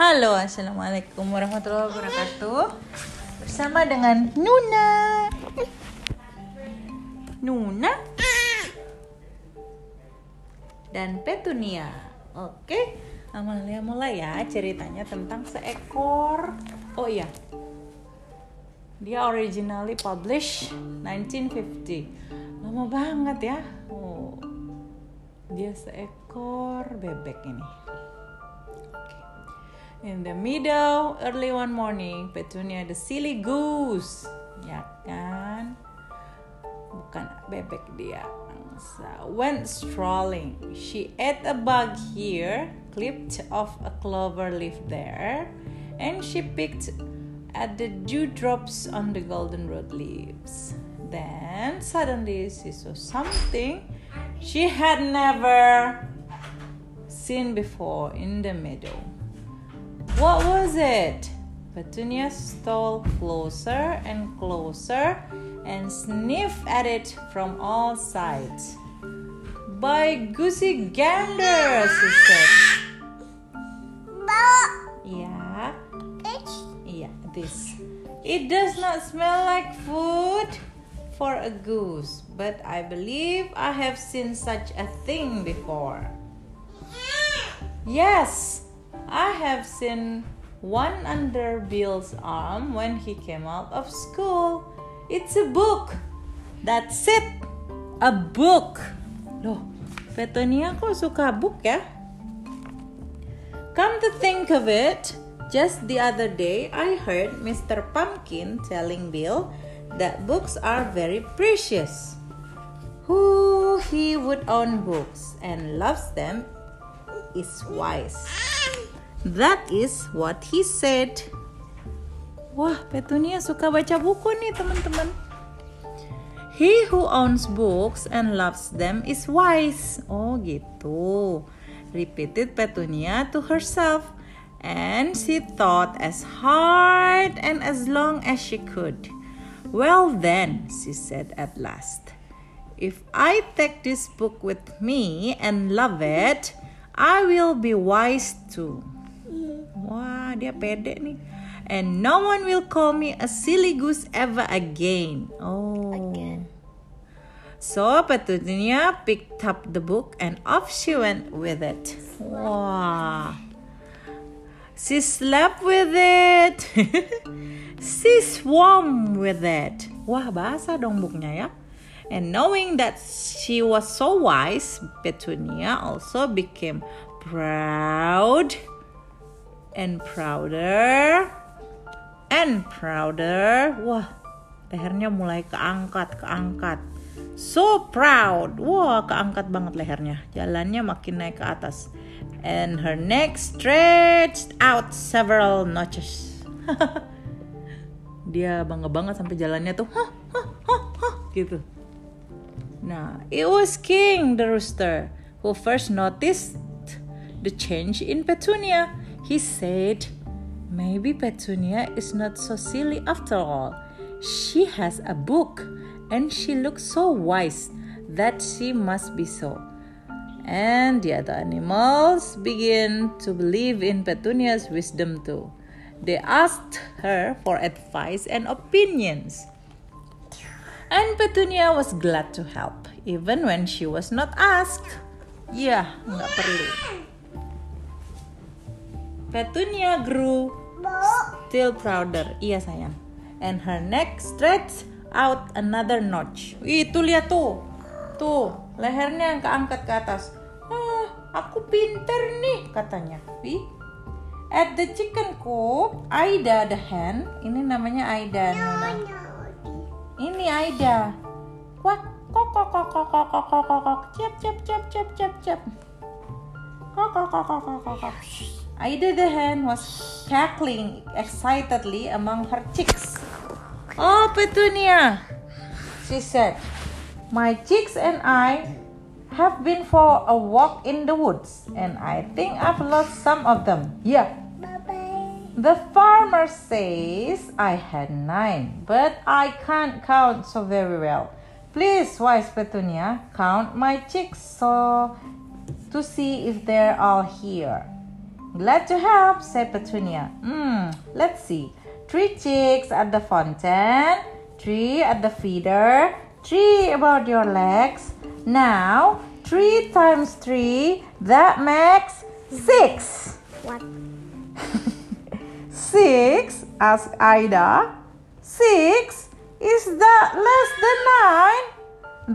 Halo, assalamualaikum warahmatullahi wabarakatuh. Bersama dengan Nuna. Nuna dan Petunia. Oke, Amalia mulai ya ceritanya tentang seekor. Oh iya, dia originally published 1950. Lama banget ya. Oh, dia seekor bebek ini. In the middle, early one morning, Petunia the silly goose, ya kan? Bukan bebek dia. So, went strolling. She ate a bug here, clipped off a clover leaf there, and she picked at the dewdrops on the goldenrod leaves. Then suddenly she saw something she had never seen before in the meadow. What was it? Petunia stole closer and closer and sniffed at it from all sides. By goosey gander, she said. Yeah, yeah, this. It does not smell like food for a goose, but I believe I have seen such a thing before. Yes, I have seen one under Bill's arm when he came out of school. It's a book. That's it. A book. Loh, Petunia kok suka book ya? Come to think of it, just the other day I heard Mr. Pumpkin telling Bill that books are very precious. Who he would own books and loves them is wise. That is what he said. Wah, Petunia suka baca buku nih, teman-teman. He who owns books and loves them is wise. Oh, gitu. Repeated Petunia to herself. And she thought as hard and as long as she could. Well, then, she said at last, if I take this book with me and love it, I will be wise too. Dia pede nih. And no one will call me a silly goose ever again. Oh. Again. So Petunia picked up the book and off she went with it. Wah. She slept with it. she swam with it. Wah, bahasa dong bukunya ya. And knowing that she was so wise, Petunia also became proud and prouder and prouder. Wah, lehernya mulai keangkat, keangkat. So proud. Wah, keangkat banget lehernya. Jalannya makin naik ke atas. And her neck stretched out several notches. Dia bangga banget sampai jalannya tuh, gitu. Nah, it was King the rooster who first noticed the change in Petunia. He said, Maybe Petunia is not so silly after all. She has a book and she looks so wise that she must be so. And the other animals begin to believe in Petunia's wisdom too. They asked her for advice and opinions. And Petunia was glad to help, even when she was not asked. Ya, nggak perlu. Petunia grew still prouder. Iya sayang. And her neck stretched out another notch. Ih, tuh lihat tuh. Tuh, lehernya yang keangkat ke atas. Ah, aku pinter nih, katanya. Wih. At the chicken coop, Aida the hen, ini namanya Aida, Nuna. Ini Aida. Kuak, kok kok kok kok kok kok kok kok kok cep cep cep cep cep cep. Kok kok kok kok kok kok kok. Aida the hen was cackling excitedly among her chicks. Oh, Petunia, she said. My chicks and I have been for a walk in the woods, and I think I've lost some of them. Yeah, Bye-bye. the farmer says I had nine, but I can't count so very well. Please, wise Petunia, count my chicks so to see if they're all here. Glad to help, said Petunia. Hmm, let's see. Three chicks at the fountain, three at the feeder, three about your legs. Now, three times three, that makes six. What? Six? asked Ida. Six? Is that less than nine?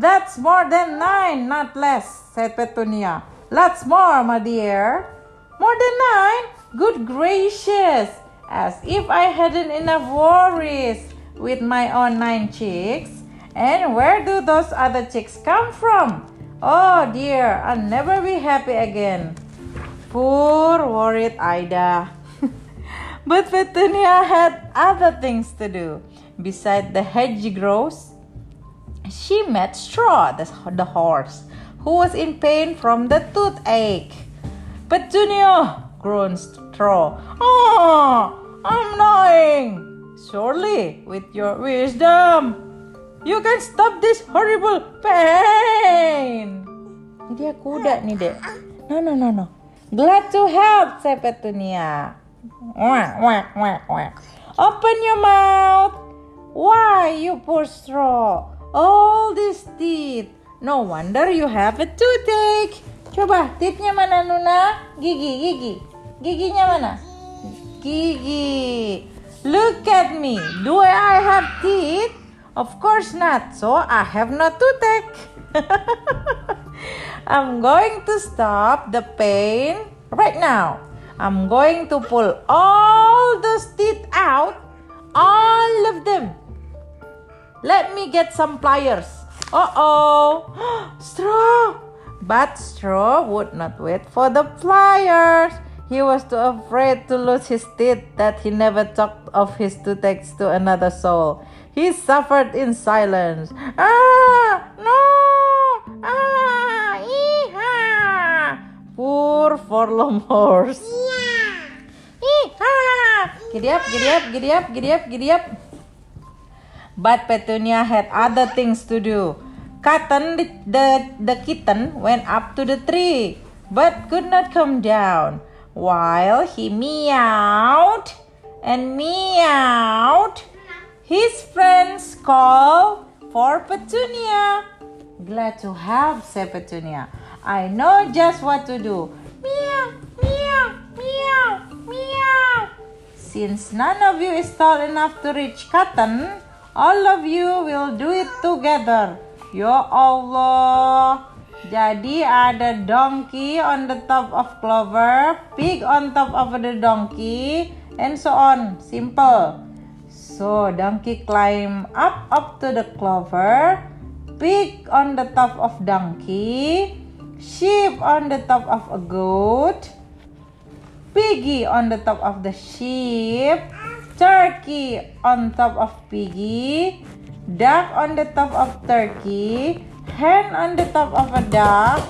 That's more than nine, not less, said Petunia. Lots more, my dear. More than nine? Good gracious! As if I hadn't enough worries with my own nine chicks. And where do those other chicks come from? Oh dear, I'll never be happy again. Poor worried Ida. but Petunia had other things to do. Beside the hedgerows, she met Straw, the, the horse, who was in pain from the toothache. Petunia, groaned Straw. Oh, I'm dying. Surely, with your wisdom, you can stop this horrible pain. Dia kuda nih, Dek. No, no, no, no. Glad to help, said Petunia. Wah, wah, wah, wah. Open your mouth. Why, you poor straw. All these teeth. No wonder you have a toothache. Coba, teethnya mana, Nuna? Gigi, gigi. Giginya mana? Gigi. Look at me. Do I have teeth? Of course not. So I have no toothache. I'm going to stop the pain right now. I'm going to pull all those teeth out. All of them. Let me get some pliers. Uh oh. Straw. But Straw would not wait for the pliers. He was too afraid to lose his teeth that he never talked of his toothaches to another soul. He suffered in silence. Ah, no! Ah, ee Poor forlorn horse. Ee-ha! Giddy up, giddy up, giddy up, giddy up, giddy up. But Petunia had other things to do. Cotton, the, the, kitten, went up to the tree, but could not come down. While he meowed and meowed, his friends called for Petunia. Glad to help, said Petunia. I know just what to do. Meow, meow, meow, meow. Since none of you is tall enough to reach cotton, all of you will do it together. Ya Allah. Jadi ada donkey on the top of clover, pig on top of the donkey, and so on. Simple. So donkey climb up up to the clover, pig on the top of donkey, sheep on the top of a goat, piggy on the top of the sheep, turkey on top of piggy, duck on the top of turkey, hen on the top of a duck.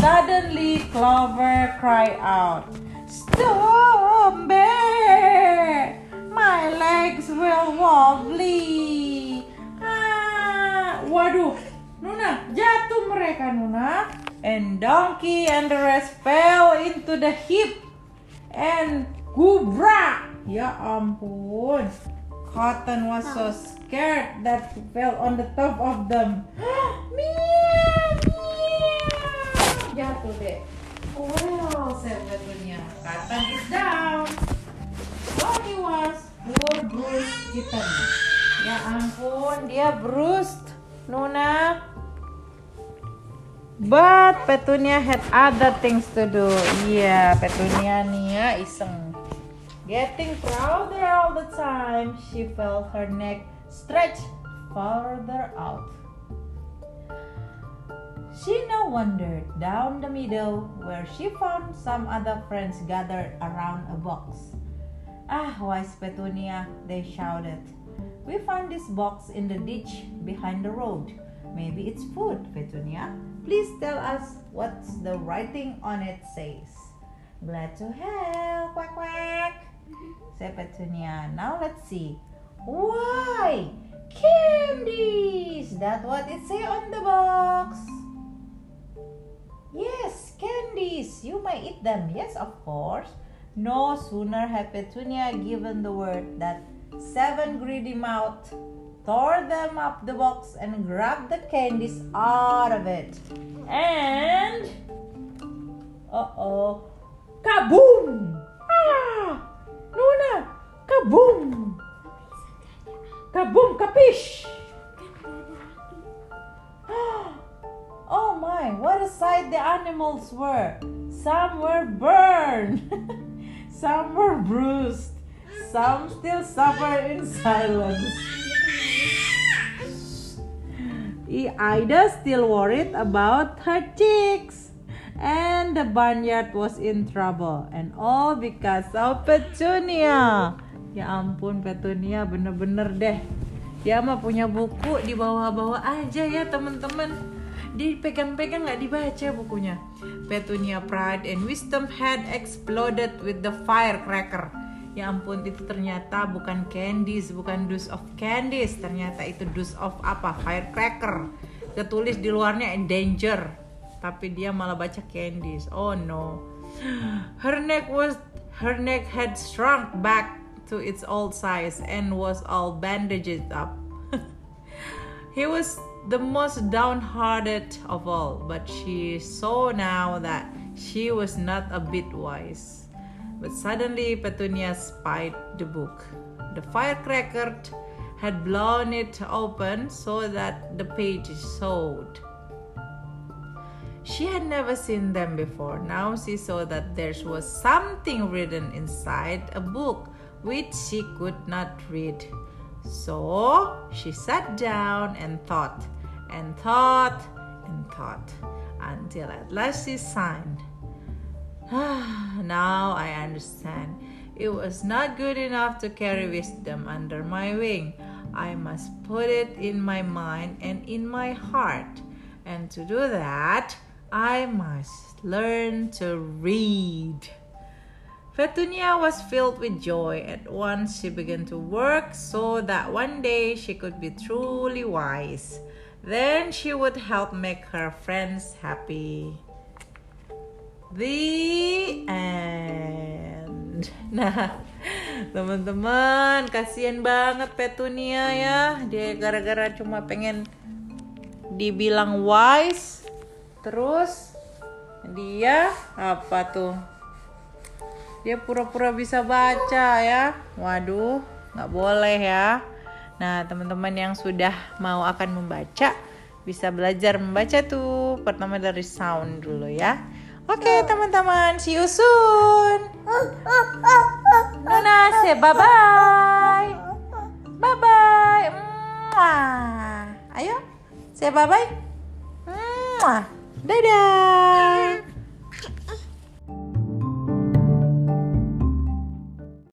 Suddenly, Clover cried out, Stop, bear! My legs will wobbly. Ah, waduh, Nuna, jatuh mereka Nuna. And donkey and the rest fell into the heap and gubra. Ya ampun. Cotton was so scared that he fell on the top of them. meow, meow. Jatuh deh. Well, Petunia, Cotton is down. So he was poor bruised kitten. Ya ampun, dia bruised. Nuna. But Petunia had other things to do. Iya, Petunia nih ya iseng. Getting prouder all the time, she felt her neck stretch farther out. She now wandered down the meadow where she found some other friends gathered around a box. Ah, wise Petunia, they shouted. We found this box in the ditch behind the road. Maybe it's food, Petunia. Please tell us what the writing on it says. Glad to help, quack quack, said Petunia. Now let's see. Why? Candies! That's what it say on the box? Yes, candies. You may eat them. Yes, of course. No sooner had Petunia given the word that seven greedy mouths tore them up the box and grabbed the candies out of it. And uh oh, kaboom! Kaboom! Kaboom, kapish! Oh my, what a sight the animals were! Some were burned, some were bruised, some still suffer in silence. Ida still worried about her chicks. And the barnyard was in trouble. And all because of Petunia. Ya ampun Petunia bener-bener deh. Dia mah punya buku di bawah-bawah aja ya teman-teman. Dipegang-pegang nggak dibaca bukunya. Petunia pride and wisdom had exploded with the firecracker. Ya ampun itu ternyata bukan candies, bukan dose of candies, ternyata itu dose of apa? Firecracker. Ketulis di luarnya danger, tapi dia malah baca candies. Oh no. Her neck was her neck had shrunk back to its old size and was all bandaged up. he was the most downhearted of all, but she saw now that she was not a bit wise. But suddenly Petunia spied the book. The firecracker had blown it open so that the pages showed. She had never seen them before. Now she saw that there was something written inside a book which she could not read. So she sat down and thought, and thought, and thought, until at last she sighed. now I understand. It was not good enough to carry wisdom under my wing. I must put it in my mind and in my heart. And to do that, I must learn to read. Petunia was filled with joy. At once she began to work so that one day she could be truly wise. Then she would help make her friends happy. The end. Nah, teman-teman, kasihan banget Petunia ya. Dia gara-gara cuma pengen dibilang wise, terus dia apa tuh? Dia pura-pura bisa baca ya. Waduh, nggak boleh ya. Nah, teman-teman yang sudah mau akan membaca bisa belajar membaca tuh. Pertama dari sound dulu ya. Oke, teman-teman, see you soon. Nuna, say bye-bye. Bye-bye. Mwah. Ayo, say bye-bye. Mwah. Dadah.